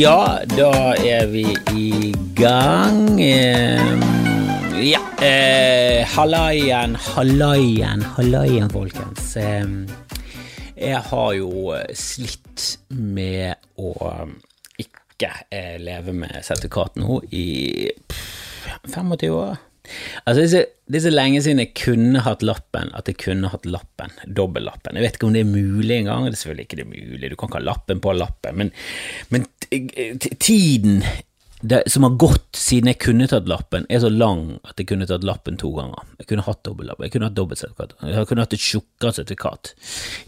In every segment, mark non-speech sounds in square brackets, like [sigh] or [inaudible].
Ja, da er vi i gang. Ja, eh, hallaien, hallaien, hallaien, folkens. Jeg har jo slitt med å ikke eh, leve med sertifikat nå i 25 år. Altså, det er, så, det er så lenge siden jeg kunne hatt lappen at jeg kunne hatt lappen, dobbellappen. Jeg vet ikke om det er mulig engang, det er selvfølgelig ikke det mulig, du kan ikke ha lappen på lappen, men, men tiden det, som har gått siden jeg kunne tatt lappen, er så lang at jeg kunne tatt lappen to ganger. Jeg kunne hatt dobbeltlapp, jeg kunne hatt dobbeltsertifikat, jeg kunne hatt et tjukkere sertifikat.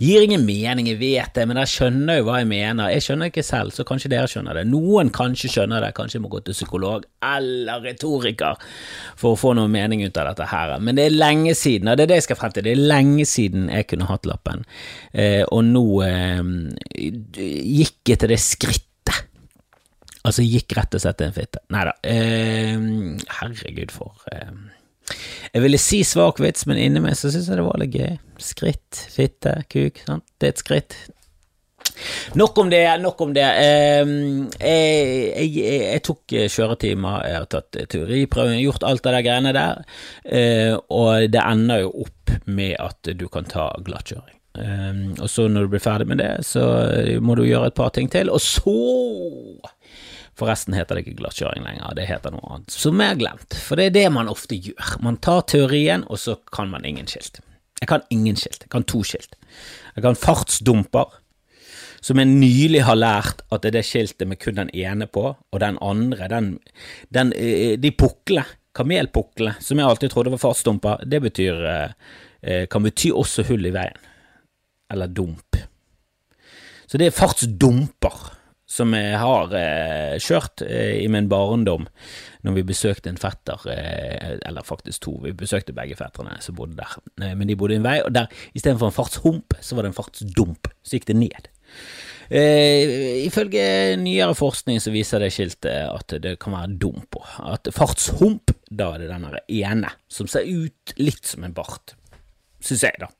Gir ingen mening, jeg vet det, men dere skjønner jo hva jeg mener. Jeg skjønner ikke selv, så kanskje dere skjønner det. Noen kanskje skjønner det, kanskje jeg må gå til psykolog eller retoriker for å få noe mening ut av dette her. Men det er lenge siden, og det er det jeg skal frem til, det er lenge siden jeg kunne hatt lappen, eh, og nå eh, gikk jeg til det skrittet Altså gikk rett og slett til en fitte. Nei da. Eh, herregud, for eh. Jeg ville si svak vits, men inni meg så syns jeg det var litt gøy. Skritt, fitte, kuk. Sant? Det er et skritt. Nok om det, nok om det. Eh, jeg, jeg, jeg, tok kjøretimer, jeg har tatt teoriprøven, gjort alt av de greiene der, eh, og det ender jo opp med at du kan ta glattkjøring. Eh, og så når du blir ferdig med det, så må du gjøre et par ting til, og så Forresten heter det ikke glattkjøring lenger, det heter noe annet, som jeg har glemt, for det er det man ofte gjør. Man tar teorien, og så kan man ingen skilt. Jeg kan ingen skilt, jeg kan to skilt. Jeg kan fartsdumper, som jeg nylig har lært at det er det skiltet med kun den ene på, og den andre, den, den eh, de puklene, kamelpuklene, som jeg alltid trodde var fartsdumper, det betyr, eh, eh, kan bety også hull i veien, eller dump. Så det er fartsdumper som jeg har eh, kjørt eh, i min barndom når vi besøkte en fetter, eh, eller faktisk to, vi besøkte begge fetterne som bodde der, eh, men de bodde i en vei, og der istedenfor en fartshump, så var det en fartsdump, så gikk det ned. Eh, ifølge nyere forskning så viser det skiltet at det kan være dum på. At fartshump, da er det den ene som ser ut litt som en bart, syns jeg, da.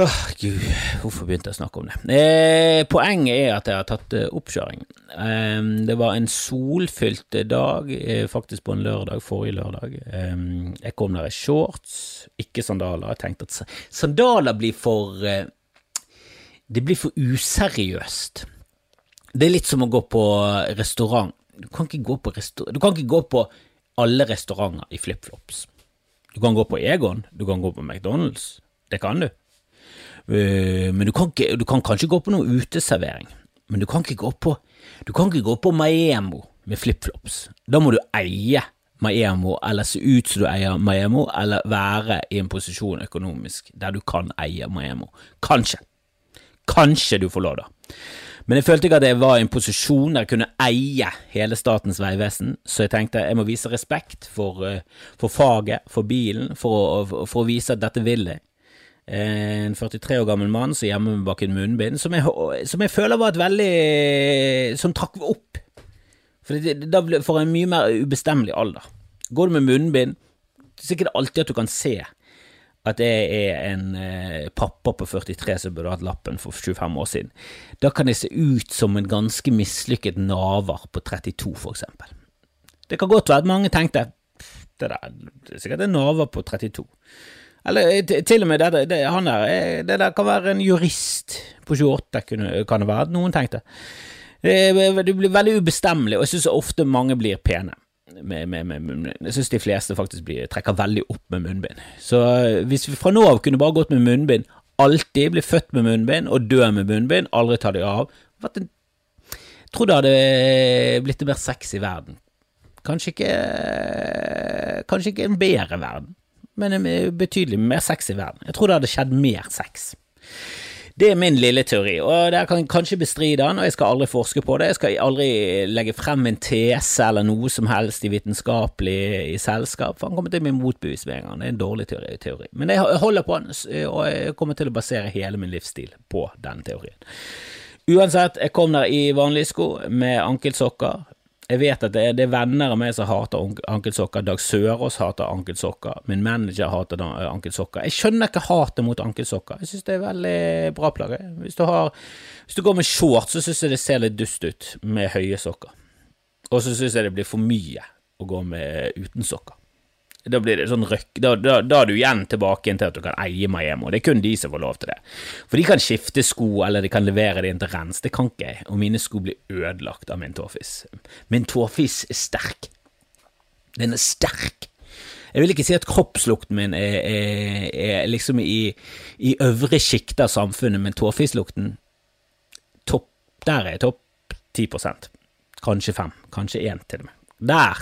Åh, gud, hvorfor begynte jeg å snakke om det? Eh, poenget er at jeg har tatt eh, oppkjøring. Eh, det var en solfylt dag, eh, faktisk på en lørdag, forrige lørdag. Eh, jeg kom der i shorts, ikke sandaler. Jeg tenkte at sandaler blir for eh, Det blir for useriøst. Det er litt som å gå på restaurant. Du kan ikke gå på, du kan ikke gå på alle restauranter i flipflops. Du kan gå på Egon, du kan gå på McDonald's. Det kan du. Eh, Men du kan, ikke, du kan kanskje gå på noe uteservering, men du kan ikke gå på Du kan ikke gå på Maemo med flipflops. Da må du eie Maemo, eller se ut som du eier Maemo, eller være i en posisjon økonomisk der du kan eie Maemo. Kanskje. Kanskje du får lov, da. Men jeg følte ikke at jeg var i en posisjon der jeg kunne eie hele Statens vegvesen, så jeg tenkte jeg må vise respekt for, eh, for faget, for bilen, for å, for å vise at dette vil jeg. En 43 år gammel mann som gjemmer meg bak en munnbind, som jeg, som jeg føler var et veldig Som trakk opp. For det, da får jeg en mye mer ubestemmelig alder. Går du med munnbind, så er det alltid at du kan se at jeg er en eh, pappa på 43 som burde hatt lappen for 25 år siden. Da kan jeg se ut som en ganske mislykket naver på 32, for eksempel. Det kan godt være at mange tenkte det, der, det er sikkert en naver på 32. Eller eh, til og med det, det, han der, eh, det der kan være en jurist på 28, kunne, kan det være noen tenkte. Det Du blir veldig ubestemmelig, og jeg syns ofte mange blir pene. Med, med, med, jeg syns de fleste faktisk blir, trekker veldig opp med munnbind. Så eh, hvis vi fra nå av kunne bare gått med munnbind, alltid bli født med munnbind og dø med munnbind, aldri ta det av Jeg tror det hadde blitt en mer sexy verden. Kanskje ikke Kanskje ikke en bedre verden, men en betydelig mer sex i verden. Jeg tror det hadde skjedd mer sex. Det er min lille teori, og dere kan kanskje bestride den, og jeg skal aldri forske på det. Jeg skal aldri legge frem en tese eller noe som helst i vitenskapelig i selskap, for han kommer til å bli motbevist med en gang. Det er en dårlig teori. Men jeg holder på den, og jeg kommer til å basere hele min livsstil på den teorien. Uansett, jeg kom der i vanlige sko med ankelsokker. Jeg vet at det er, det er venner av meg som hater ankelsokker. Dag Sørås hater ankelsokker. Min manager hater ankelsokker. Jeg skjønner ikke hatet mot ankelsokker. Jeg synes det er veldig bra plagg. Hvis hvis du går med shorts, så synes jeg det ser litt dust ut med høye sokker. Og så synes jeg det blir for mye å gå med uten sokker. Da blir det sånn røkk, da, da, da er du igjen tilbake til at du kan eie Miami, og det er kun de som får lov til det. For de kan skifte sko, eller de kan levere det inn til rens, det kan ikke jeg, og mine sko blir ødelagt av min tåfis. Min tåfis er sterk. Den er sterk. Jeg vil ikke si at kroppslukten min er, er, er liksom i, i øvre sjikte av samfunnet, men tåfislukten topp, der er jeg topp 10 Kanskje 5, kanskje 1 til og med. Der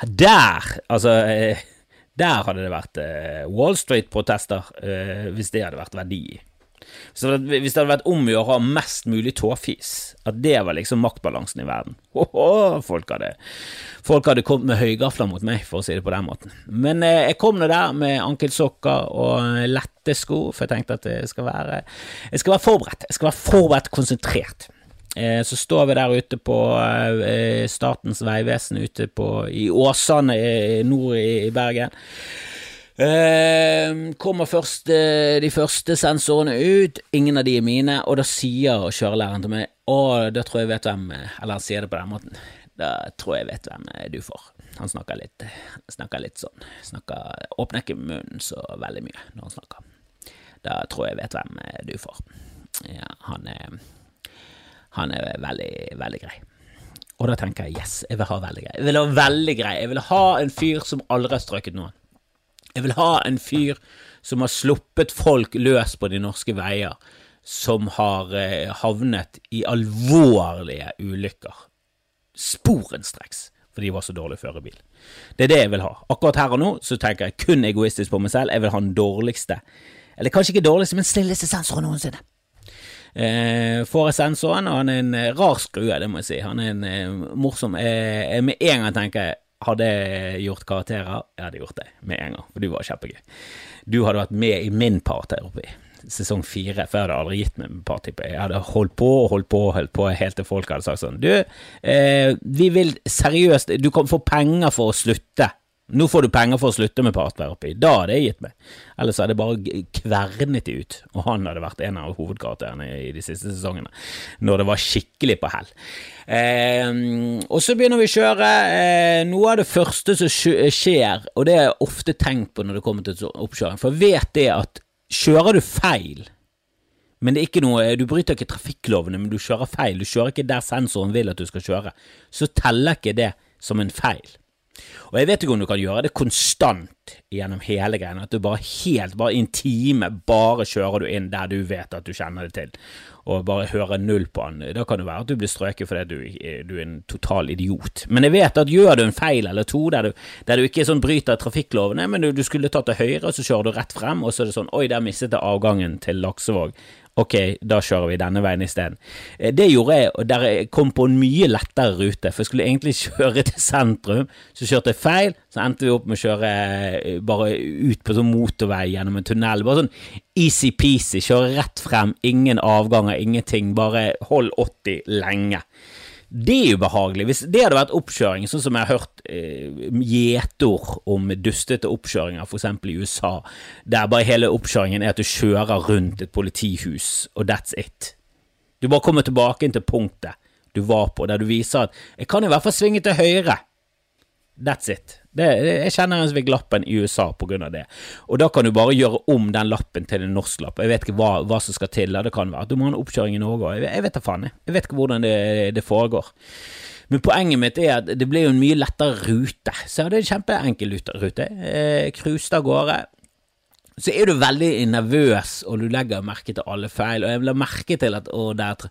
der, altså eh, Der hadde det vært eh, Wall Street-protester, eh, hvis det hadde vært verdi. Hvis det hvis det hadde vært om å gjøre å ha mest mulig tåfis, at det var liksom maktbalansen i verden Hoho, folk, hadde, folk hadde kommet med høygafler mot meg, for å si det på den måten. Men eh, jeg kom nå der med ankelsokker og lette sko, for jeg tenkte at jeg skal være, jeg skal være forberedt. Jeg skal være forberedt konsentrert. Eh, Så står vi der ute på eh, Statens vegvesen ute på, i Åsane eh, nord i, Bergen. Kommer først de første sensorene ut, ingen av de er mine, og da sier kjørelæreren til meg Å, da tror jeg vet hvem eh», Eller han sier det på den måten. Da tror jeg vet hvem du får. Han snakker litt, snakker litt sånn. Snakker, åpner ikke munnen så veldig mye når han snakker. Da tror jeg vet hvem du får. Ja, han er han er veldig, veldig grei. Og da tenker jeg yes, jeg vil ha veldig grei. Jeg vil ha veldig grei. Jeg vil ha en fyr som aldri har strøket noen. Jeg vil ha en fyr som har sluppet folk løs på de norske veier, som har eh, havnet i alvorlige ulykker. Sporenstreks. For de var så dårlig førerbil. Det er det jeg vil ha. Akkurat her og nå så tenker jeg kun egoistisk på meg selv. Jeg vil ha den dårligste, eller kanskje ikke dårligste, men snilleste sensoren noensinne. Eh, får jeg sensoren, og han er en eh, rar skrue, det må jeg si. Han er en eh, morsom eh, Med en gang tenker jeg hadde jeg gjort karakterer, jeg hadde gjort det med en gang, for du var kjempegøy. Du hadde vært med i min part her oppe i sesong fire, for jeg hadde aldri gitt meg en par. Jeg hadde holdt på og holdt på og holdt på helt til folk hadde sagt sånn Du, eh, vi vil seriøst Du kan få penger for å slutte. Nå får du penger for å slutte med parterapi. Da hadde jeg gitt meg. Ellers hadde jeg bare kvernet de ut, og han hadde vært en av hovedkarakterene i de siste sesongene, når det var skikkelig på hell. Eh, og så begynner vi å kjøre. Eh, noe av det første som skjer, og det er jeg ofte tenkt på når det kommer til oppkjøring, for jeg vet det at kjører du feil men det er ikke noe, du bryter ikke trafikklovene, men du kjører feil. Du kjører ikke der sensoren vil at du skal kjøre. Så teller ikke det som en feil. Og jeg vet ikke om du kan gjøre det konstant gjennom hele greiene at du bare helt, bare i en time, bare kjører du inn der du vet at du kjenner det til, og bare hører null på den. Da kan det være at du blir strøket fordi du, du er en total idiot. Men jeg vet at gjør du en feil eller to, der du, der du ikke sånn bryter trafikklovene, men du, du skulle tatt til høyre, og så kjører du rett frem, og så er det sånn oi, der mistet jeg avgangen til Laksevåg. Ok, da kjører vi denne veien isteden. Eh, Det gjorde jeg, og der jeg kom på en mye lettere rute, for jeg skulle egentlig [laughs] kjøre til sentrum, så kjørte jeg feil, så endte vi opp med å kjøre eh, bare ut på sånn motorvei gjennom en tunnel. Bare sånn easy-peasy, kjøre rett frem, ingen avganger, ingenting, bare hold 80 lenge. Det er ubehagelig. Hvis det hadde vært oppkjøring, sånn som jeg har hørt eh, om dustete oppkjøringer, f.eks. i USA, der bare hele oppkjøringen er at du kjører rundt et politihus, og that's it. Du bare kommer tilbake inn til punktet du var på, der du viser at 'jeg kan i hvert fall svinge til høyre'. That's it. Det, jeg kjenner en som fikk lappen i USA av det. Og da kan du bare gjøre om den lappen til en norsk lapp. Jeg vet ikke hva, hva som skal til. Det kan være at du må ha en oppkjøring i Norge òg. Jeg, vet da faen. jeg. Jeg vet ikke hvordan det, det foregår. Men poenget mitt er at det blir jo en mye lettere rute. Så det er en kjempeenkel rute. rute. Eh, av gårde. Så er du veldig nervøs, og du legger merke til alle feil. Og jeg ha merke til at å, der,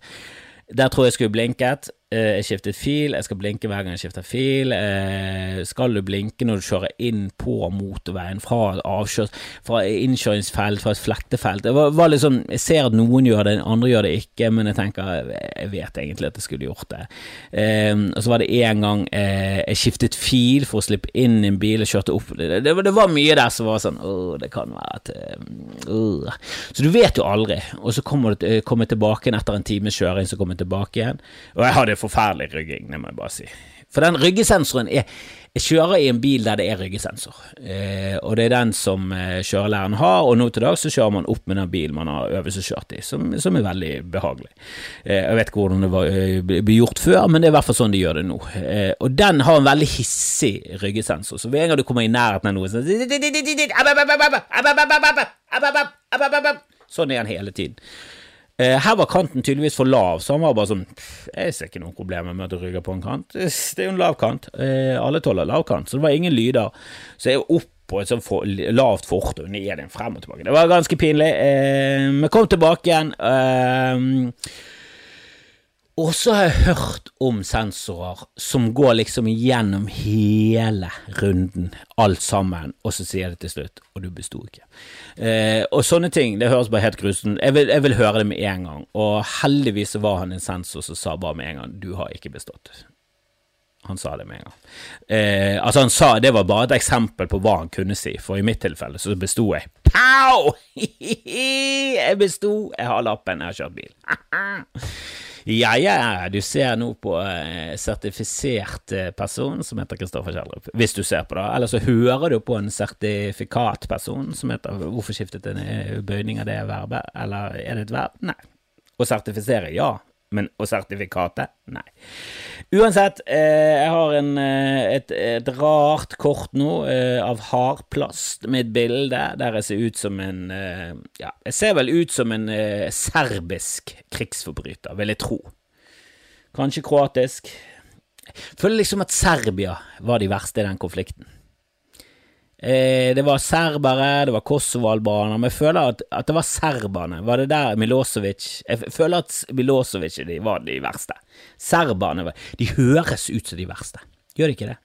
der tror jeg skulle blinket. Eh, Jeg skiftet fil, jeg skal blinke hver gang jeg skifter fil. Eh, Skal du blinke når du kjører inn på motorveien fra avkjørs, fra innkjøringsfelt, fra et flettefelt? Det var, var sånn, Jeg ser at noen gjør det, andre gjør det ikke, men jeg tenker jeg vet egentlig at jeg skulle gjort det. Eh, Og så var det en gang jeg skiftet fil for å slippe inn i en bil og kjørte opp Det, det, det var mye der som var sånn Å, det kan være at eh. Så du vet jo aldri. Og så kommer jeg tilbake igjen etter en times kjøring, så kommer jeg tilbake igjen. Og jeg hadde forferdelig rygging, det må jeg bare si. For den ryggesensoren er Jeg kjører i en bil der det er ryggesensor, eh, og det er den som eh, kjørelæreren har, og nå til dags så kjører man opp med den bilen man har øvelseskjørt i, som, som, er veldig behagelig. Eh, jeg vet ikke hvordan det eh, ble gjort før, men det er i hvert fall sånn de gjør det nå. Eh, og den har en veldig hissig ryggesensor, så hver gang du kommer i nærheten av noe sånn Sånn er den hele tiden. Eh, her var kanten tydeligvis for lav, så han var bare sånn Jeg ser ikke noen problemer med at du rygger på en kant. [laughs] Det er jo en lav kant. Eh, alle tåler lav kant, så det var ingen lyder. Så jeg opp på et sånt for, lavt fort og ned igjen, frem og tilbake. Det var ganske pinlig. Eh, vi kom tilbake igjen. Og så har jeg hørt om sensorer som går liksom gjennom hele runden, alt sammen, og så sier det til slutt og du besto ikke. Eh, og sånne ting, det høres bare helt grusomt jeg, jeg, vil høre det med en gang, og heldigvis var han en sensor som sa bare med en gang du har ikke bestått. Han sa det med en gang. Eh, altså, han sa det var bare et eksempel på hva han kunne si, for i mitt tilfelle så besto jeg. Pow! [laughs] jeg besto! Jeg har lappen, jeg har kjørt bil. [laughs] Ja, ja, du ser nå på uh, sertifisert uh, person som heter Kristoffer Kjeldrup, hvis du ser på det. Eller så hører du på en sertifikatperson som heter Hvorfor skiftet en eh, bøyning av det verbet? Eller er det et verb? Nei. Å sertifisere, ja men og sertifikatet? Nei. Uansett, eh, jeg har en, eh, et, et, rart kort nå eh, av hardplast med et bilde der jeg ser ut som en eh, Ja, jeg ser vel ut som en eh, serbisk krigsforbryter, vil jeg tro. Kanskje kroatisk. Jeg føler liksom at Serbia var de verste i den konflikten. Eh, det var serbere, det var kosovo-albanere, men jeg føler at, at, det var serberne. Var det der Milosevic Jeg føler at Milosevic de var de verste. Serberne De høres ut som de verste, gjør de ikke det?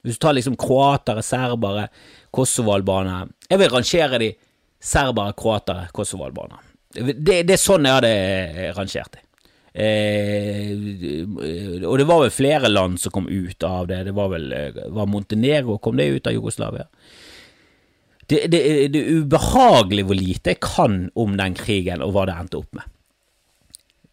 Hvis du tar liksom kroatere, serbere, kosovo-albanere Jeg vil rangere de serbere, kroatere, kosovo-albanere. Det, det, er sånn jeg hadde rangert det. Eh, og det var vel flere land som kom ut av det. Det var vel eh, var Montenegro kom det ut av Jugoslavia? Det, det, det er ubehagelig hvor lite jeg kan om den krigen og hva det endte opp med.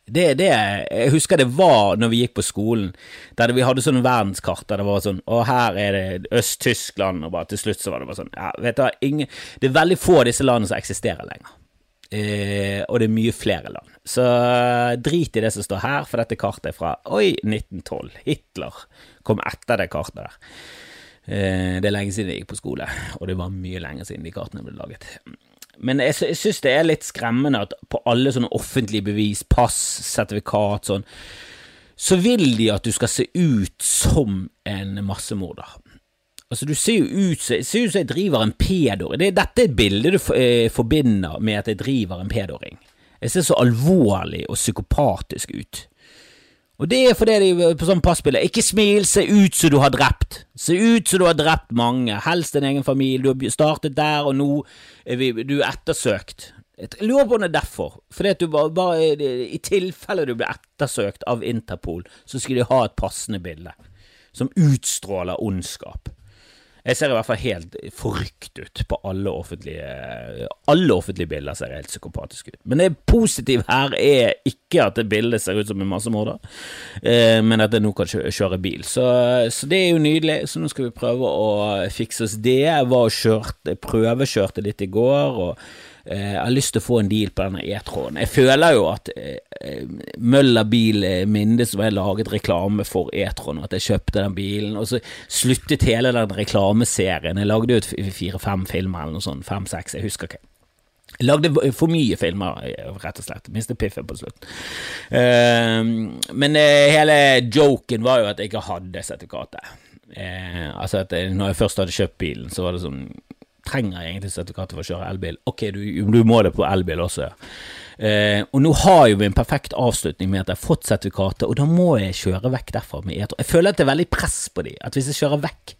Det, det, jeg husker det var når vi gikk på skolen, der vi hadde sånne verdenskart der det var sånn Og her er det Øst-Tyskland, og bare til slutt så var det bare sånn ja, vet du, ingen, Det er veldig få av disse landene som eksisterer lenger. Eh, og det er mye flere land. Så drit i det som står her, for dette kartet er fra oi, 1912. Hitler kom etter det kartet der. Eh, det er lenge siden jeg gikk på skole, og det var mye lenger siden de kartene ble laget. Men jeg, jeg syns det er litt skremmende at på alle sånne offentlige bevis, pass, sertifikat, sånn, så vil de at du skal se ut som en massemorder. Altså, du ser jo ut som jeg driver en pedoring. Det, dette er et bilde du eh, forbinder med at jeg driver en pedoring. Jeg ser så alvorlig og psykopatisk ut. Og det er fordi de på sånn passbilde Ikke smil, se ut som du har drept. Se ut som du har drept mange, helst en egen familie. Du har startet der, og nå er vi, du er ettersøkt. Jeg lurer på om det er derfor. Fordi at du bare, bare I tilfelle du blir ettersøkt av Interpol, så skal de ha et passende bilde som utstråler ondskap. Jeg ser i hvert fall helt forrykt ut på alle offentlige Alle offentlige bilder ser helt psykopatiske ut. Men det positive her er ikke at det bildet ser ut som en massemorder, eh, men at jeg nå kan kjøre bil. Så, så, det er jo nydelig. Så nå skal vi prøve å fikse oss det. Jeg var og kjørte, prøvekjørte litt i går. og jeg har lyst til å få en deal på denne E-tråden. Jeg føler jo at eh, Møller Bil minnes som jeg laget reklame for E-tråden, at jeg kjøpte den bilen, og så sluttet hele den reklameserien. Jeg lagde jo fire-fem filmer eller noe sånt, fem-seks, jeg husker ikke. Jeg lagde for mye filmer, rett og slett. Mistet piffen på slutt. Uh, men hele joken var jo at jeg ikke hadde sertifikatet. Uh, altså at når jeg først hadde kjøpt bilen, så var det sånn trenger jeg egentlig sertifikat for å kjøre elbil. Ok, du, du må det på elbil også. Eh, og nå har jo vi en perfekt avslutning med at jeg har fått sertifikatet, og da må jeg kjøre vekk derfra med e-tron. Jeg føler at det er veldig press på de, at hvis jeg kjører vekk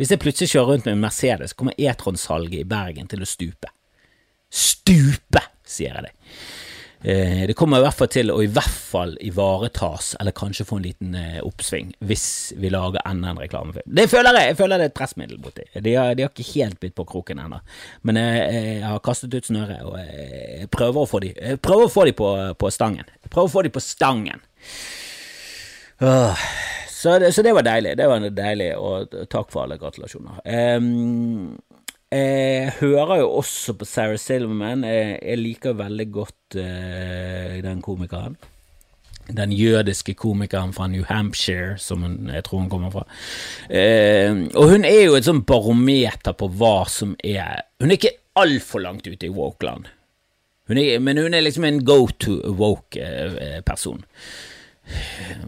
Hvis jeg plutselig kjører rundt med en Mercedes, kommer e-tron-salget i Bergen til å stupe. Stupe, sier jeg det. Eh, det kommer i hvert fall til å i hvert fall ivaretas, eller kanskje få en liten eh, oppsving, hvis vi lager enda en reklamefilm. Det føler jeg! Jeg føler det er et pressmiddel borti. De har, de har ikke helt bitt på kroken ennå, men jeg, jeg, har kastet ut snøret, og jeg prøver å få de, prøver å få de på, på stangen. Prøver å få de på stangen. så, det, så, det, var deilig. Det var deilig, og takk for alle gratulasjoner. Um, jeg hører jo også på Sarah Silverman. Jeg, liker veldig godt uh, den komikeren. Den jødiske komikeren fra New Hampshire, som hun, jeg tror hun kommer fra. Uh, og hun er jo et sånn barometer på hva som er Hun er ikke altfor langt ute i woke-land, men hun er liksom en go to woke-person. Uh,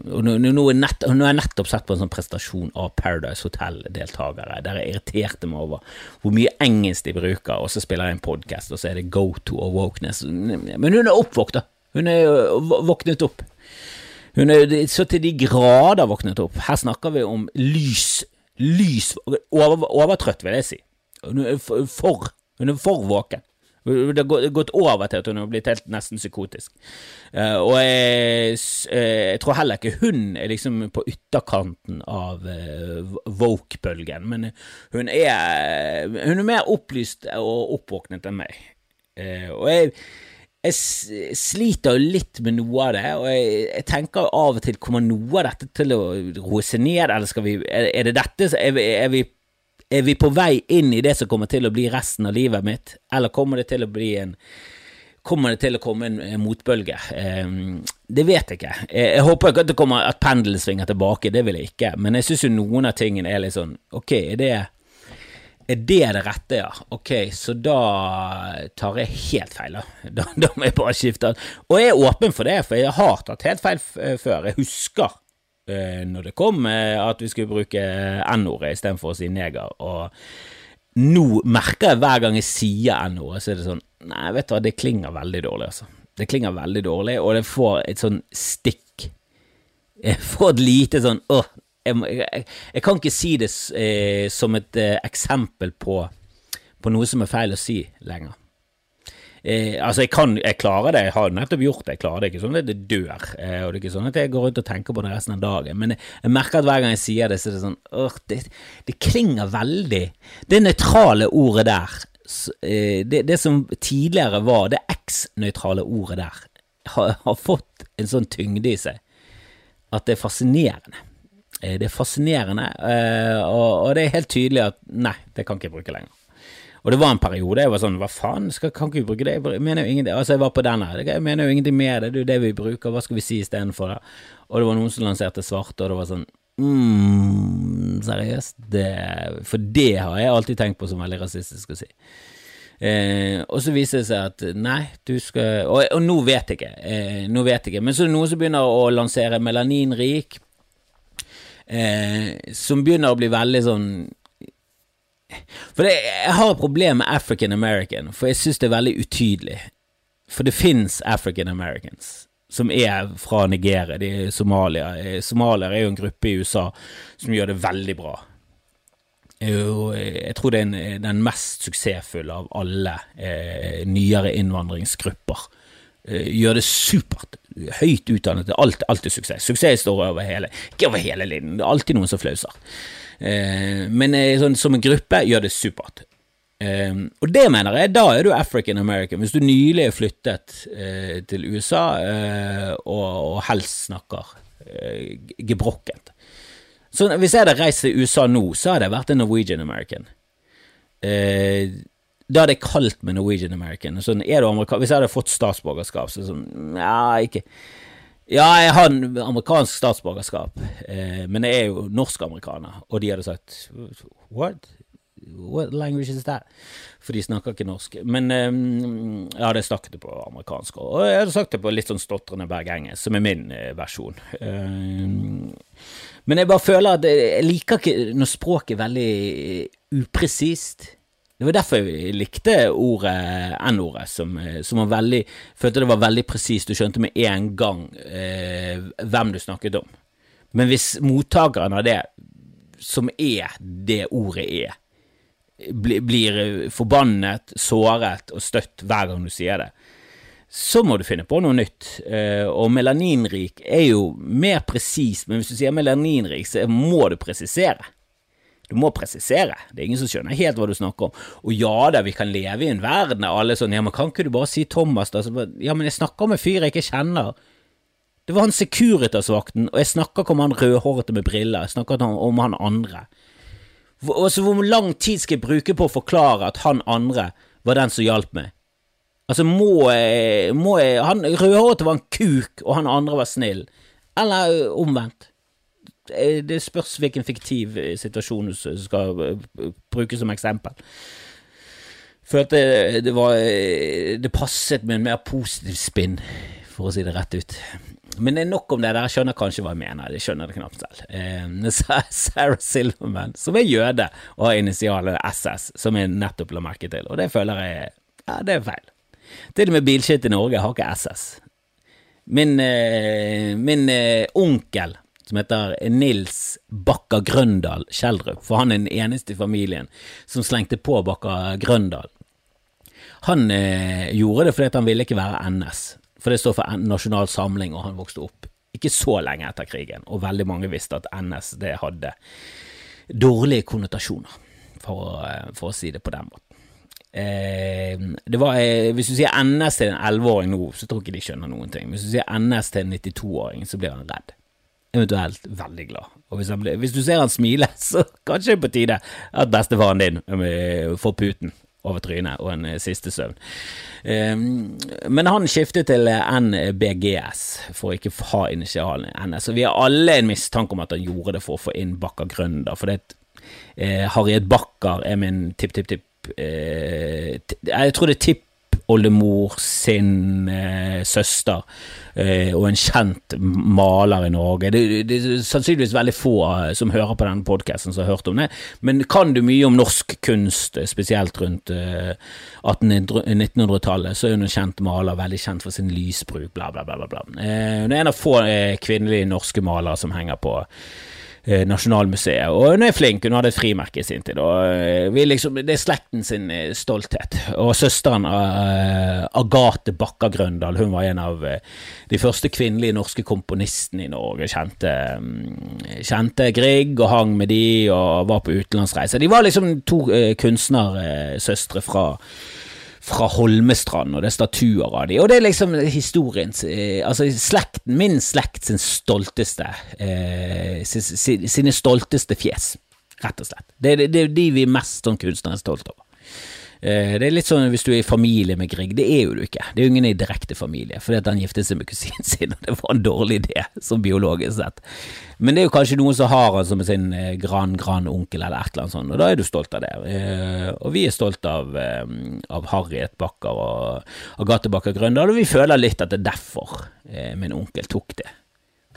og nå, er nett, nå, er jeg nettopp sett på en sånn prestasjon av Paradise Hotel-deltakere der jeg irriterte meg over hvor mye engelsk de bruker, og så spiller jeg en podkast, og så er det go to og wokeness. Men hun er oppvåkt. Hun er våknet opp. Hun er så til de grader våknet opp. Her snakker vi om lys, lys over, Overtrøtt, vil jeg si. Hun er for, hun er for våken. Det har gått over til at hun har blitt helt nesten psykotisk. Uh, og jeg, uh, jeg, tror heller ikke hun er liksom på ytterkanten av uh, woke-bølgen, men hun er, hun er mer opplyst og oppvåknet enn meg. og jeg, jeg sliter jo litt med noe av det, og jeg, jeg, tenker av og til kommer noe av dette til å roe seg ned, eller skal vi Er, er det dette er er vi er vi på vei inn i det som kommer til å bli resten av livet mitt, eller kommer det til å bli en Kommer det til å komme en, motbølge? Eh, det vet jeg ikke. Jeg, håper ikke at det kommer at pendelen svinger tilbake, det vil jeg ikke, men jeg syns jo noen av tingene er litt sånn Ok, er det er det det rette, ja? Ok, så da tar jeg helt feil, da. Da, da må jeg bare skifte. Og jeg er åpen for det, for jeg har tatt helt feil før. Jeg husker Eh, når det kom, eh, at vi skulle bruke N-ordet istedenfor å si neger. Og nå merker jeg hver gang jeg sier N-ordet, så er det sånn Nei, vet du hva, det klinger veldig dårlig, altså. Det klinger veldig dårlig, og det får et sånn stikk. Jeg får et lite sånn åh, jeg, jeg, jeg, kan ikke si det eh, som et eh, eksempel på, på noe som er feil å si lenger. Eh, altså, jeg kan, jeg klarer det, jeg har nettopp gjort det, jeg klarer det ikke sånn at det dør. Eh, og det er ikke sånn at jeg går rundt og tenker på det resten av dagen, men jeg, jeg merker at hver gang jeg sier det, så er det sånn øh, det, det, klinger veldig. Det nøytrale ordet der, eh, det, det, som tidligere var det eks-nøytrale ordet der, har, har fått en sånn tyngde i seg at det er fascinerende. Eh, det er fascinerende, eh, og det er helt tydelig at nei, det kan ikke jeg bruke lenger. Og det var en periode jeg var sånn, hva faen, skal, kan ikke vi bruke det? Jeg mener jo ingenting, altså jeg var på denne, jeg mener jo ingenting med det, det er jo det vi bruker, hva skal vi si istedenfor det? Og det var noen som lanserte svarte, og det var sånn, mm, seriøst, det, for det har jeg alltid tenkt på som veldig rasistisk å si. Eh, og så viser det seg at nei, du skal Og, og nå vet jeg ikke, eh, nå vet jeg ikke, men så er det noen som begynner å lansere melaninrik, eh, som begynner å bli veldig sånn for det, Jeg har et problem med African American, for jeg synes det er veldig utydelig. For det fins African Americans som er fra Nigeria, de er Somalia. Eh, Somalier er jo en gruppe i USA som gjør det veldig bra. Jeg tror det er den mest suksessfulle av alle eh, nyere innvandringsgrupper. Eh, gjør det supert. Høyt utdannet. Alt, alt er suksess. Suksess står over hele, ikke over hele linjen. Det er alltid noen som flauser. Eh, men eh, sånn, som en gruppe gjør det supert. Um, og det mener jeg, da er du African American. Hvis du nylig er flyttet uh, til USA uh, og, og, helst snakker uh, gebrokkent. Så hvis jeg hadde reist til USA nå, så hadde jeg vært en Norwegian American. da hadde jeg kalt meg Norwegian American. Sånn, hvis jeg hadde fått statsborgerskap, så sånn Ja, ikke ja, jeg har en amerikansk statsborgerskap, eh, men jeg er jo norsk-amerikaner, og de hadde sagt What? What language is that? For de snakker ikke norsk. Men eh, jeg hadde snakket det på amerikansk, og jeg hadde sagt det på litt sånn stotrende bergengelsk, som er min eh, versjon. Eh, men jeg bare føler at jeg liker ikke når språket er veldig upresist. Det var derfor jeg likte ordet N-ordet, som, som, var veldig Følte det var veldig presist, du skjønte med en gang eh, hvem du snakket om. Men hvis mottakeren av det, som er det ordet er, blir, blir forbannet, såret og støtt hver gang du sier det, så må du finne på noe nytt. Eh, og melaninrik er jo mer presist, men hvis du sier melaninrik, så må du presisere. Du må presisere. Det er ingen som skjønner helt hva du snakker om. Og ja da, vi kan leve i en verden der alle sånn Ja, men kan ikke du bare si Thomas, da? Ja, men jeg snakker om en fyr jeg ikke kjenner. Det var han Securitas-vakten, og jeg snakker ikke om han rødhårete med briller, jeg snakker om han andre. Altså, hvor lang tid skal jeg bruke på å forklare at han andre var den som hjalp meg? Altså, må jeg, må jeg Han rødhårete var en kuk, og han andre var snill. Eller omvendt. Det spørs hvilken fiktiv øh, situasjon du skal øh, bruke som eksempel. Følte det var Det passet med en mer positiv spinn, for å si det rett ut. Men det er nok om det. Dere skjønner kanskje hva jeg mener. Jeg skjønner det knapt selv. Eh, [laughs] Sarah Silverman, som er jøde og har initialet SS, som jeg nettopp la merke til, og det føler jeg Ja, det er feil. Til og med Bilskitt i Norge har ikke SS. Min, eh, min eh, onkel, som heter Nils Bakka Grøndal Kjeldrup, for han er den eneste i familien som slengte på Bakka Grøndal. Han eh, gjorde det fordi han ville ikke være NS. For det står for Nasjonal Samling, og han vokste opp ikke så lenge etter krigen, og veldig mange visste at NS det hadde dårlige konnotasjoner, for, for å si det på den måten. Eh, var, eh, hvis du sier NS til en 11-åring nå, så tror jeg ikke de skjønner noen ting. Hvis du sier NS til en 92-åring, så blir han redd. Eventuelt veldig glad. Og hvis, ble, hvis du ser han smile, [laughs] så kanskje det er på tide at bestefaren din eh, får puten over trynet og en eh, siste søvn. Ehm, men han skiftet til NBGS for å ikke ha initialen NS, og vi har alle en mistanke om at han gjorde det for å få inn Bakker Grønder, for det eh, Harriet Bakker er min tipp-tipp-tipp eh, Jeg tror det er tipp oldemor sin eh, søster eh, og en kjent maler i Norge. Det, det, er sannsynligvis veldig få eh, som hører på denne podkasten som har hørt om det, men kan du mye om norsk kunst, eh, spesielt rundt eh, 1800-1900-tallet, så er hun en kjent maler, veldig kjent for sin lysbruk, bla, bla, bla. bla. Eh, hun er en av få kvinnelige norske malere som henger på Nasjonalmuseet, og hun er flink, hun hadde et frimerke i sin tid. og eh, liksom, Det er slekten sin eh, stolthet. Og søsteren Agathe Bakka Grøndal, hun var en av de første kvinnelige norske komponistene i Norge. Kjente, mm, kjente Grieg og hang med de og var på utenlandsreise. De var liksom to kunstnersøstre fra fra Holmestrand, og det er statuer av de, og det er liksom historiens eh, Altså slekten, min slekt sin stolteste eh, Sine stolteste fjes, rett og slett. Det er de vi er mest som kunstnerisk er stolt over. Eh, det er litt sånn hvis du er i familie med Grieg. Det er jo du ikke. Det er jo ingen i direkte familie, fordi at han giftet seg med kusinen [laughs] sin, og det var en dårlig idé, som biologisk sett. Men det er jo kanskje noen som har han som sin eh, gran-gran-onkel eller et eller annet sånt, og da er du stolt av det. Eh, og vi er stolt av, av Harriet Bakker og Agathe Bakker Grøndal, og vi føler litt at det er derfor min onkel tok det,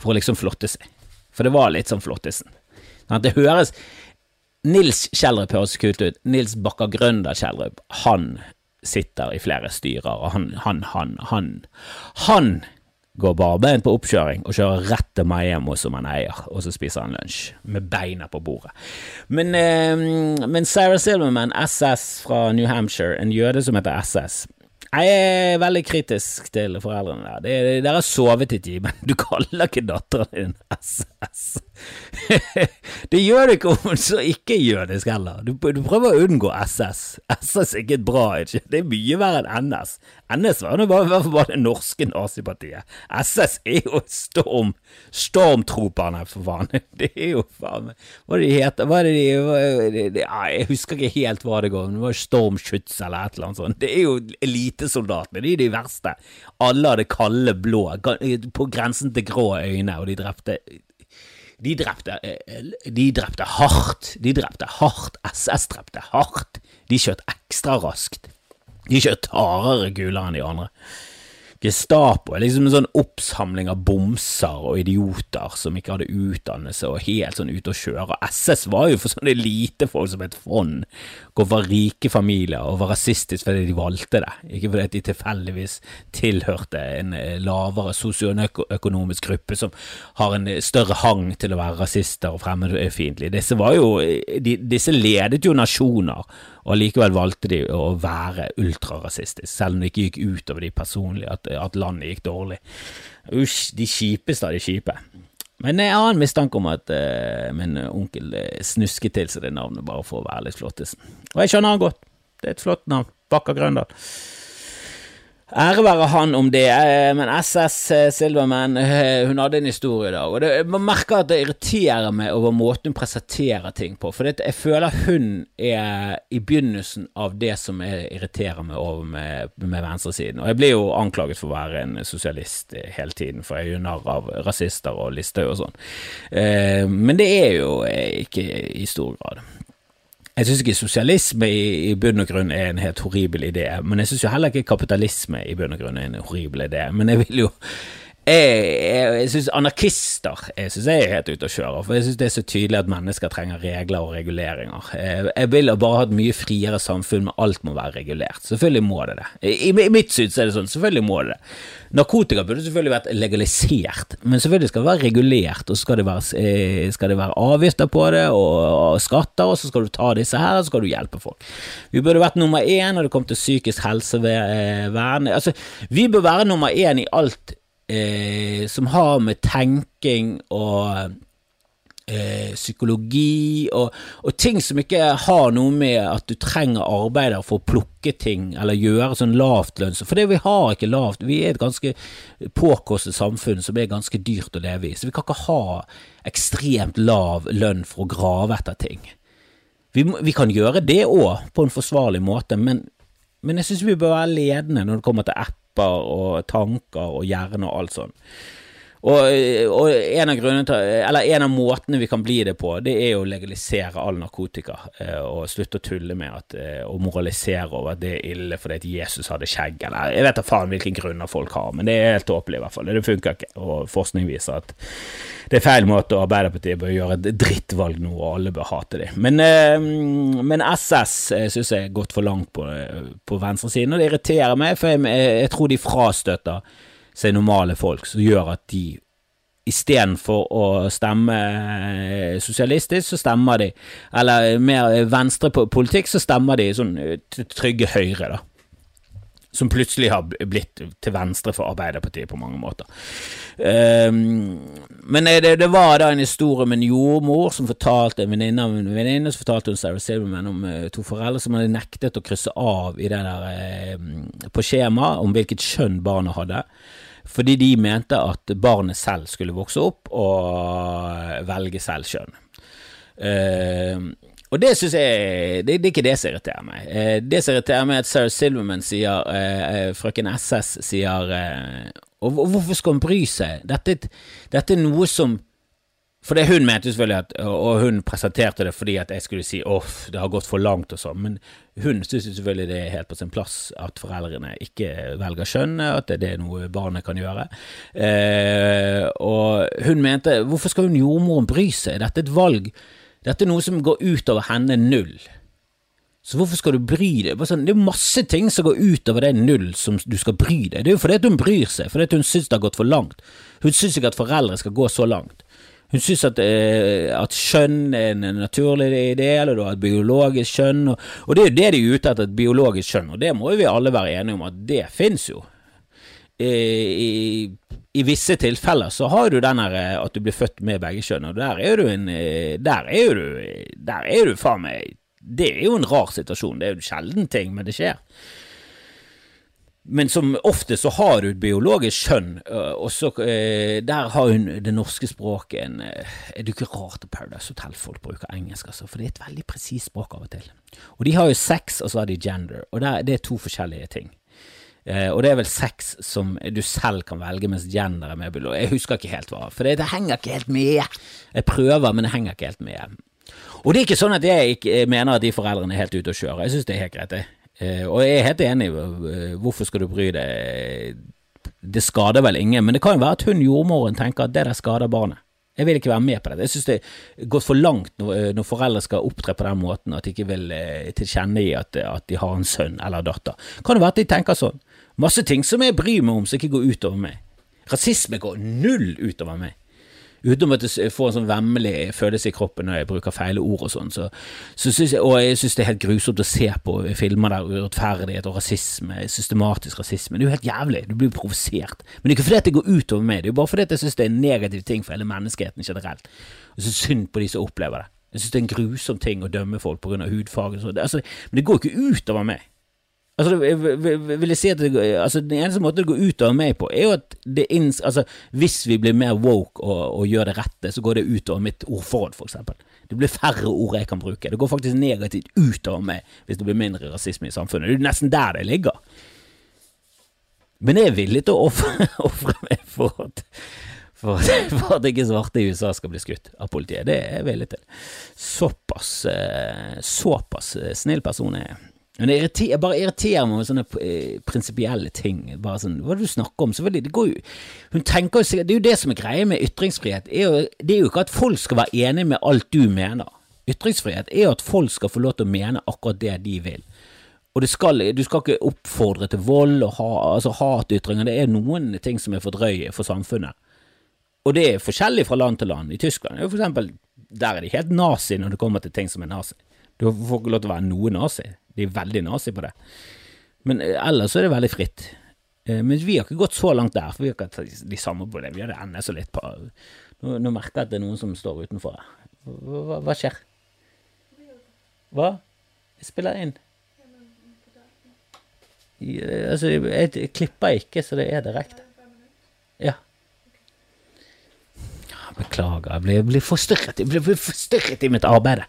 for å liksom flotte seg. For det var litt sånn flottesen. Det høres Nils Kjellrup høres kult ut. Nils Bakker Grønder Kjellrup, han sitter i flere styrer, og han, han, han, han, han går barbeint på oppkjøring og kjører rett til Miami som han eier, og så spiser han lunsj med beina på bordet. Men, eh, men Sarah Silverman, SS fra New Hampshire, en jøde som heter SS, jeg er veldig kritisk til foreldrene der. Dere har sovet i timen. Du kaller ikke datteren din SS. [laughs] det gjør du ikke om hun så ikke jødisk heller. Du, du, prøver å unngå SS. SS er ikke bra ikke? Det er mye verre enn NS. NS var jo bare, bare det norske nazipartiet. SS er jo Storm Stormtroperne, for faen. [laughs] Det er jo faen Hva er det de heter? Hva er det de, hva, det, det, Jeg husker ikke helt hva det går Det var Stormschutz eller et eller annet sånt. Det er jo elitesoldatene. De er de verste. Alle hadde kalde blå, på grensen til grå øyne, og de drepte de drepte, de drepte hardt. De drepte hardt. SS drepte hardt. De skjøt ekstra raskt. De skjøt hardere kuler enn de andre. Gestapo er liksom en sånn oppsamling av bomser og idioter som ikke hadde utdannelse og helt sånn ute å kjøre. Og SS var jo for sånne elitefolk som et fond, går for rike familier og var rasistisk fordi de valgte det, ikke fordi de tilfeldigvis tilhørte en eh, lavere sosioøkonomisk gruppe som har en større hang til å være rasister og fremmedfiendtlige. Disse jo, de, disse ledet jo nasjoner og allikevel valgte de å være ultrarasistiske, selv om det ikke gikk utover de personlige, at, at landet gikk dårlig. Usj, de kjipeste av de kjipe. Men jeg har en mistanke om at uh, min onkel uh, snusket til seg det navnet bare for å være litt flottisen. Og jeg skjønner han godt. Det er et flott navn. Bakker Grøndal. Ære være han om det, eh, men SS eh, Silverman eh, hun hadde en historie i dag. og det, Man merker at det irriterer meg over måten hun presenterer ting på. For jeg føler hun er i begynnelsen av det som irriterer meg over med, med venstresiden. Og jeg blir jo anklaget for å være en sosialist hele tiden, for jeg er jo narr av rasister og Listhaug og sånn. Men det er jo ikke i stor grad. Jeg syns ikke sosialisme i, i, bunn og grunn er en helt horribel idé, men jeg syns jo heller ikke kapitalisme i bunn og grunn er en horribel idé. Men jeg vil jo jeg, jeg, jeg syns anarkister jeg synes jeg er helt ute å kjøre, for jeg syns det er så tydelig at mennesker trenger regler og reguleringer. Jeg, jeg vil bare ha et mye friere samfunn, men alt må være regulert. Selvfølgelig må det det. I, i mitt syn er det sånn, selvfølgelig må det det. Narkotika burde selvfølgelig vært legalisert, men selvfølgelig skal det være regulert, og så skal det være, eh, skal det være avgifter på det, og, og, skatter, og så skal du ta disse her, og så skal du hjelpe folk. Vi burde vært nummer én når det kom til psykisk helsevern. Altså, vi bør være nummer én i alt eh, som har med tenking og eh, psykologi og, og, ting som ikke har noe med at du trenger arbeider for å plukke ting eller gjøre sånn lavtlønns... For det vi har ikke lavt, vi er et ganske påkostet samfunn som er ganske dyrt å leve i, så vi kan ikke ha ekstremt lav lønn for å grave etter ting. Vi, vi kan gjøre det òg, på en forsvarlig måte, men, men jeg synes vi bør være ledende når det kommer til app kropper og tanker og hjerne og alt sånt. Og, og en, av til, en av måtene vi kan bli det på, det er å legalisere all narkotika. Eh, og slutte å tulle med at, eh, og moralisere over at det er ille fordi at Jesus hadde skjegg. Eller jeg vet da faen hvilke grunner folk har, men det er helt tåpelig i hvert fall. Det funker ikke. Og forskning viser at det er feil måte, og Arbeiderpartiet bør gjøre et drittvalg nå, og alle bør hate dem. Men, eh, men SS syns jeg er gått for langt på, på venstresiden, og det irriterer meg, for jeg, jeg tror de seg normale folk, som gjør at de istedenfor å stemme eh, sosialistisk, så stemmer de Eller mer venstre politikk, så stemmer de sånn eh, trygge høyre, da. Som plutselig har blitt til venstre for Arbeiderpartiet på mange måter. Um, men det, var da en historie med en jordmor som fortalte en venninne av en venninne som fortalte hun Sarah Silverman om to foreldre som hadde nektet å krysse av i det der, på skjemaet om hvilket kjønn barna hadde fordi de mente at barnet selv skulle vokse opp og velge selv kjønn. Uh, og det syns jeg det, det, er ikke det som irriterer meg. Uh, det som irriterer meg, er at Sarah Silverman sier uh, Frøken SS sier og, hvorfor skal hun bry seg? Dette, dette er noe som for det hun mente selvfølgelig at, og hun presenterte det fordi at jeg skulle si off, det har gått for langt og sånn, men hun syns selvfølgelig det er helt på sin plass at foreldrene ikke velger kjønn, at det er noe barnet kan gjøre. Eh, og hun mente hvorfor skal hun jordmoren bry seg, dette er et valg, dette er noe som går utover henne null. Så hvorfor skal du bry deg? Sånn, det er masse ting som går utover det null som du skal bry deg. Det er jo fordi hun bryr seg, fordi hun syns det har gått for langt. Hun syns ikke at foreldre skal gå så langt. Hun syns at, eh, at, kjønn er en naturlig idé, eller du har et biologisk kjønn, og, og, det er jo det de er ute etter, et biologisk kjønn, og det må jo vi alle være enige om at det fins jo. I, i, I, visse tilfeller så har du den her eh, at du blir født med begge kjønn, og der er du en eh, Der er du, der er du faen meg Det er jo en rar situasjon, det er jo en sjelden ting, men det skjer. Men som ofte så har du et biologisk kjønn, eh, og så eh, der har hun det norske språket en eh, Er det ikke rart at Paradise Hotel-folk bruker engelsk, altså, for det er et veldig presist språk av og til. Og de har jo sex, og så har de gender, og det er to forskjellige ting. og det er vel sex som du selv kan velge, mens gender er med biologisk. Jeg husker ikke helt hva, for det, det henger ikke helt med. Jeg prøver, men det henger ikke helt med. Og det er ikke sånn at jeg mener at de foreldrene er helt ute å kjøre. Jeg synes det er helt greit, det. Eh, og jeg er helt enig, eh, hvorfor skal du bry deg? Det skader vel ingen, men det kan jo være at hun jordmoren tenker at det der skader barnet. Jeg vil ikke være med på det. Jeg synes det er gått for langt eh, når, foreldre skal opptre på den måten at de ikke vil tilkjennegi at, at de har en sønn eller datter. Kan det være at de tenker sånn? Masse ting som jeg bryr meg om som ikke går utover meg. Rasisme går null utover meg. Utenom at jeg får en sånn vemmelig følelse i kroppen når jeg bruker feile ord og sånn. Så, så synes jeg, og jeg synes det er helt grusomt å se på filmer der urettferdighet og rasisme, systematisk rasisme. Det er jo helt jævlig. Du blir provosert. Men det er ikke fordi det går utover meg, det er jo bare fordi jeg synes det er en negativ ting for hele menneskeheten generelt. Og så synd på de som opplever det. Jeg synes det er en grusom ting å dømme folk pga. hudfarge. Altså, men det går ikke utover meg. Altså, vil jeg si at det, altså, Den eneste måten det går utover meg på, er jo at det inns, altså, hvis vi blir mer woke og, og, gjør det rette, så går det utover mitt ordforråd, for eksempel. Det blir færre ord jeg kan bruke. Det går faktisk negativt utover meg hvis det blir mindre rasisme i samfunnet. Det er nesten der det ligger. Men jeg er villig til å ofre [laughs] meg for at, for, for at ikke svarte i USA skal bli skutt av politiet. Det er jeg villig til. Såpass, eh, såpass snill person er jeg. Men det irriterer, bare irriterer meg med sånne eh, prinsipielle ting. Bare sånn, Hva er det du snakker om? Selvfølgelig, det går jo Hun tenker Det er jo det som er greia med ytringsfrihet. Det er, jo, det er jo ikke at folk skal være enig med alt du mener. Ytringsfrihet er jo at folk skal få lov til å mene akkurat det de vil. Og skal, du skal ikke oppfordre til vold og ha, altså hatytringer. Det er noen ting som er for drøye for samfunnet. Og det er forskjellig fra land til land. I Tyskland for eksempel, der er de helt nazi når det kommer til ting som er nazi. Du får ikke lov til å være noe nazi. De er veldig nazi på det. Men eh, ellers er det veldig fritt. Eh, men vi har ikke gått så langt der, for vi har ikke hatt de samme problemene. Vi det ennå så litt på nå, nå, merker jeg at det er noen som står utenfor her. Hva, hva skjer? Hva? Jeg spiller inn. Jeg, altså, jeg, jeg klipper ikke, så det er direkte. Ja. Beklager, jeg blir, blir forstyrret. Jeg blir forstyrret i mitt arbeid.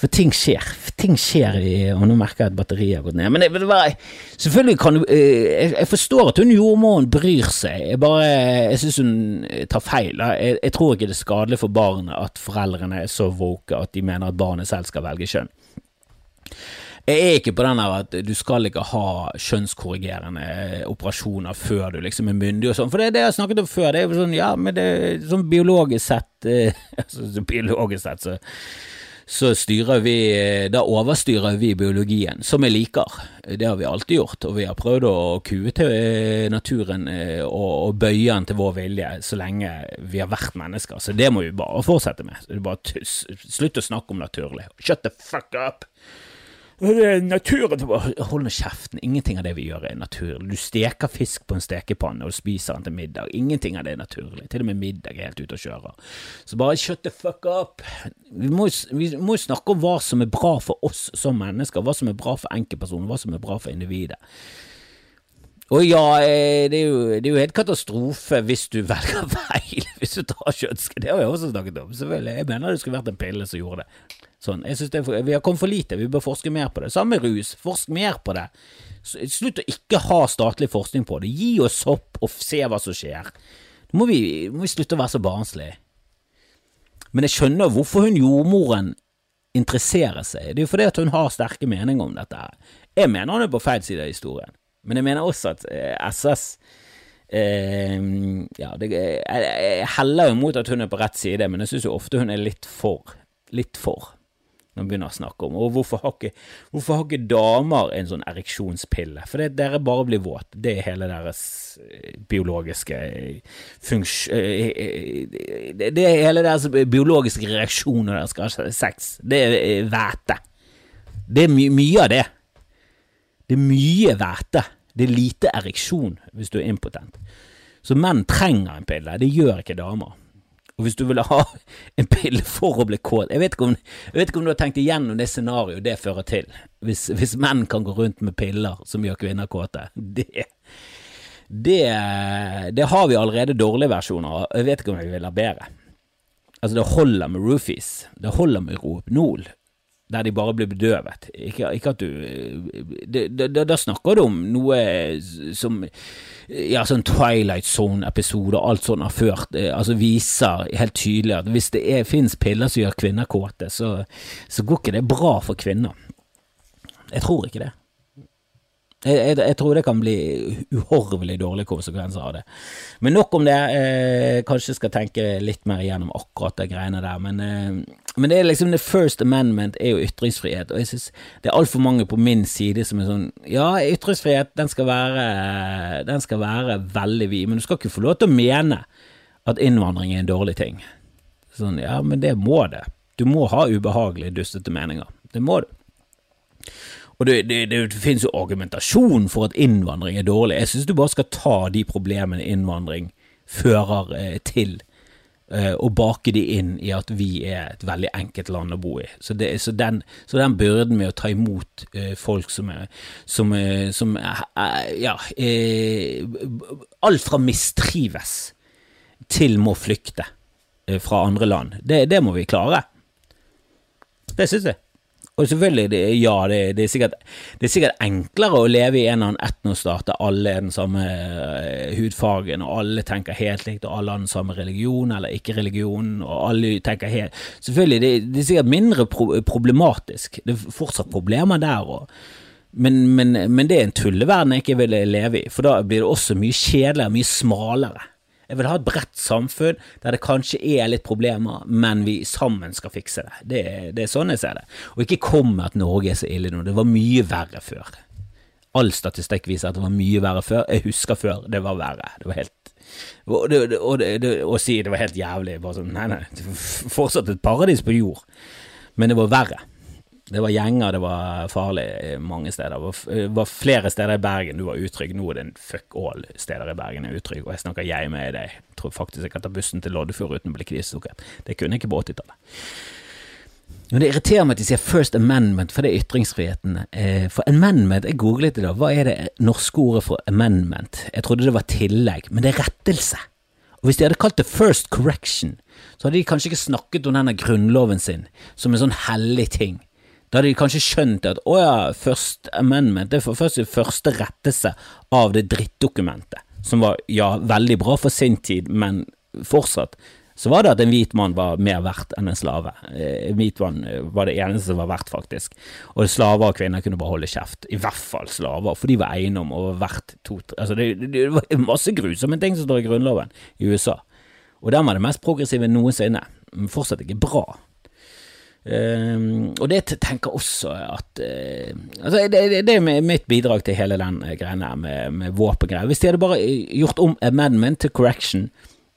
For ting skjer. Ting skjer, i, og nå merker jeg at batteriet har gått ned. Men det, var, selvfølgelig kan du jeg, jeg, forstår at hun jordmoren bryr seg. Jeg bare, jeg syns hun tar feil. Jeg, jeg, tror ikke det er skadelig for barnet at foreldrene er så woke at de mener at barnet selv skal velge kjønn. Jeg er ikke på den der at du skal ikke ha kjønnskorrigerende operasjoner før du liksom er myndig og sånn, for det er det jeg har snakket om før. Det er sånn, ja, men det er sånn biologisk sett eh, [laughs] altså, Biologisk sett så så styrer vi Da overstyrer vi biologien, som jeg liker. Det har vi alltid gjort, og vi har prøvd å kue til eh, naturen eh, og bøye den til vår vilje så lenge vi har vært mennesker. Så det må vi bare fortsette med. Bare slutt å snakke om naturlig. Shut the fuck up! Naturen Hold nå kjeften. Ingenting av det vi gjør er naturlig. Du steker fisk på en stekepanne og spiser den til middag. Ingenting av det er naturlig. Til og med middag er helt ute å kjøre. Så bare shut the fuck up. Vi må, jo snakke om hva som er bra for oss som mennesker, hva som er bra for enkeltpersoner, hva som er bra for individet. Og ja, eh, det er, jo, det er, jo, helt katastrofe hvis du velger [laughs] feil, hvis du tar kjønnskritt. Det har vi også snakket om, selvfølgelig. Jeg mener det skulle vært en pille som gjorde det. Sånn, jeg synes det Vi har kommet for lite, vi bør forske mer på det. Samme rus, forsk mer på det. Slutt å ikke ha statlig forskning på det. Gi oss hopp og se hva som skjer. Nå må vi, må vi slutte å være så barnslige. Men jeg skjønner hvorfor hun jordmoren interesserer seg. Det er jo fordi at hun har sterke meninger om dette. Jeg mener hun er på feil side av historien, men jeg mener også at eh, SS eh, ja, det, jeg, jeg heller jo mot at hun er på rett side, men jeg syns jo ofte hun er litt for. Litt for når hun begynner å snakke om. Og hvorfor har ikke, hvorfor har ikke damer en sånn ereksjonspille? For det, dere bare blir våt. Det er hele deres eh, biologiske eh, funksjon... Eh, det er hele deres biologiske reaksjon når dere skal ha sex. Det er væte. Det er my mye av det. Det er mye væte. Det er lite ereksjon hvis du er impotent. Så menn trenger en pille. Det gjør ikke damer. Og hvis du ville ha [laughs] en pille for å bli kåt jeg vet, om, jeg vet ikke om, du har tenkt igjennom det scenarioet det fører til, hvis, hvis, menn kan gå rundt med piller som gjør kvinner kåte. Det, det, det har vi allerede dårlige versjoner av. Jeg vet ikke om vi vil ha bedre. Altså, det holder med roofies. Det holder med Rohypnol der de bare blir bedøvet. Ikke, ikke at du Da snakker du om noe som Ja, sånn Twilight Zone-episode og alt sånt har ført Altså viser helt tydelig at hvis det er, finnes piller som gjør kvinner kåte, så, så går ikke det bra for kvinner. Jeg tror ikke det. Jeg, jeg, jeg, tror det kan bli uhorvelig dårlige konsekvenser av det. Men nok om det. Eh, kanskje skal tenke litt mer igjennom akkurat de greiene der. Men, eh, men, det er liksom the first amendment er jo ytringsfrihet, og jeg synes det er altfor mange på min side som er sånn Ja, ytringsfrihet, den skal være, den skal være veldig vid, men du skal ikke få lov til å mene at innvandring er en dårlig ting. Sånn, ja, men det må det. Du må ha ubehagelige, dustete meninger. Det må du. Og det, det, det, finnes jo argumentasjon for at innvandring er dårlig. Jeg synes du bare skal ta de problemene innvandring fører eh, til. eh, og bake de inn i at vi er et veldig enkelt land å bo i. Så, det, så, den, så den, byrden med å ta imot eh, folk som er, som, som er, ja, alt fra mistrives til må flykte fra andre land, det, det må vi klare. Det synes jeg. Og selvfølgelig, det, ja, det, det, er sikkert, det, er sikkert, enklere å leve i en eller annen etnostat der alle er den samme uh, hudfargen, og alle tenker helt likt, og alle har den samme religion eller ikke religion, og alle tenker helt Selvfølgelig, det, det er sikkert mindre pro problematisk. Det er fortsatt problemer der òg. Men, men, men, det er en tulleverden jeg ikke vil leve i, for da blir det også mye kjedeligere, mye smalere. Jeg vil ha et bredt samfunn der det kanskje er litt problemer, men vi sammen skal fikse det. Det, det er sånn jeg ser det. Og ikke kom med at Norge er så ille nå. Det var mye verre før. All statistikk viser at det var mye verre før. Jeg husker før det var verre. Det var helt og si det var helt jævlig. Bare sånn, nei, nei, fortsatt et paradis på jord, men det var verre. Det var gjenger, det var farlig mange steder. Det var flere steder i Bergen du var utrygg. Nå er det en fuck all steder i Bergen er utrygg, og jeg snakker jeg med deg. Jeg tror faktisk jeg kan ta bussen til Loddefjord uten å bli kvisesukket. Det kunne jeg ikke på 80-tallet. Men det irriterer meg at de sier First Amendment, for det er ytringsfriheten. Eh, for amendment, jeg googlet det da, hva er det norske ordet for amendment? Jeg trodde det var tillegg, men det er rettelse. Og Hvis de hadde kalt det First Correction, så hadde de kanskje ikke snakket om denne grunnloven sin som en sånn hellig ting. Da hadde de kanskje skjønt at å ja, First Amendment det er først første rettelse av det drittdokumentet, som var ja, veldig bra for sin tid, men fortsatt så var det at en hvit mann var mer verdt enn en slave. En eh, hvit mann eh, var det eneste som var verdt, faktisk. Og slaver og kvinner kunne bare holde kjeft. I hvert fall slaver, for de var eiendom og var verdt to Altså, det, det var masse grusomme ting som står i grunnloven i USA. Og den var det mest progressive noensinne, men fortsatt ikke bra. Uh, og det tenker også at uh, altså det, det, er mitt bidrag til hele den uh, greia med, med våpengreier. Hvis de hadde bare gjort om amendment til correction,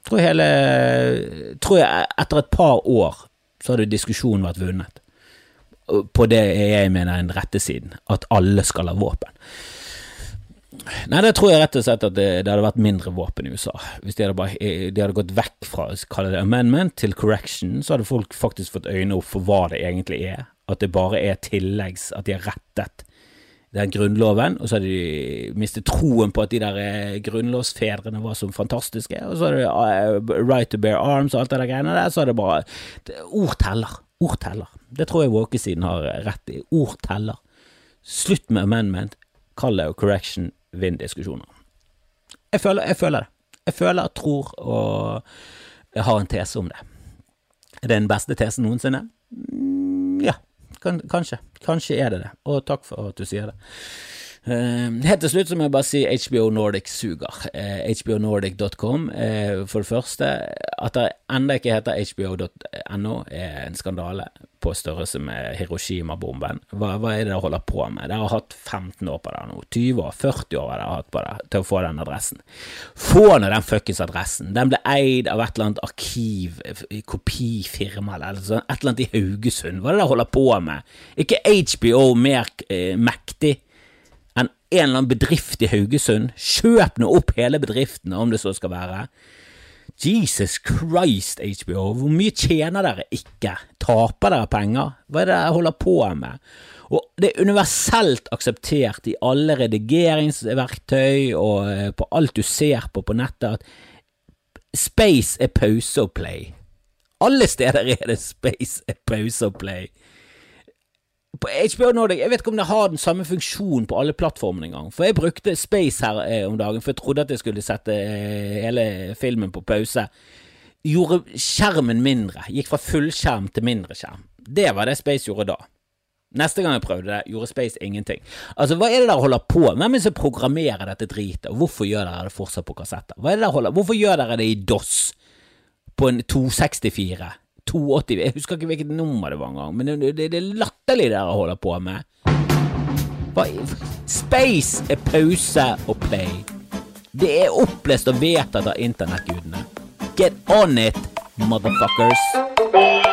tror jeg, hele, tror jeg etter et par år så hadde diskusjonen vært vunnet. På det jeg mener den rette siden, at alle skal ha våpen. Nei, det tror jeg rett og slett at det, det hadde vært mindre våpen i USA. Hvis de hadde, bare, eh, de hadde gått vekk fra å det amendment til correction, så hadde folk faktisk fått øynene opp for hva det egentlig er. At det bare er tilleggs, at de har rettet den grunnloven, og så hadde de mistet troen på at de der eh, grunnlovsfedrene var så fantastiske, og så hadde de uh, right to bear arms og alt det der greiene der, så hadde det bare det, Ord teller. Ord teller. Det tror jeg Walkesiden har rett i. Ord teller. Slutt med amendment. Kall det correction vinne diskusjoner. Jeg føler, jeg føler det. Jeg føler, tror og jeg har en tese om det. Er det den beste tesen noensinne? Ja, ja, kanskje. Kanskje er det det, og takk for at du sier det. Uh, helt til slutt så må jeg bare si HBO Nordic suger. Eh, HBONordic.com, eh, for det første. At det ennå ikke heter HBO.no, er en skandale på størrelse med Hiroshima-bomben. Hva, hva, er det dere holder på med? Dere har hatt 15 år på det nå. 20 år, 40 år har dere hatt på det til å få den adressen. Få nå den fuckings adressen. Den ble eid av et eller annet arkiv, kopifirma eller et eller annet i Haugesund. Hva er det dere holder på med? Ikke HBO mer mektig en eller annen bedrift i Haugesund. Kjøp nå opp hele bedriften, om det så skal være. Jesus Christ, HBO, hvor mye tjener dere ikke? Taper dere penger? Hva er det dere holder på med? Og det er universelt akseptert i alle redigeringsverktøy og eh, på alt du ser på på nettet, at space er pause og play. Alle steder er det space er pause og play på HBO Nordic Jeg vet ikke om det har den samme funksjonen på alle plattformene engang. For jeg brukte Space her eh, om dagen, for jeg trodde at jeg skulle sette eh, hele filmen på pause. Gjorde skjermen mindre. Gikk fra fullskjerm til mindre skjerm. Det var det Space gjorde da. Neste gang jeg prøvde det, gjorde Space ingenting. Altså, Hva er det dere holder på med? Hvem er det som programmerer dette dritet? Hvorfor gjør dere det fortsatt på kassetter? Hva er det dere holder? Hvorfor gjør dere det i DOS på en 264? 82 Jeg husker ikke hvilket nummer det var engang, men det, det, det er latterlig det dere holder på med. Space er pause og play. Det er opplest og vedtatt av internettgudene. Get on it, motherfuckers!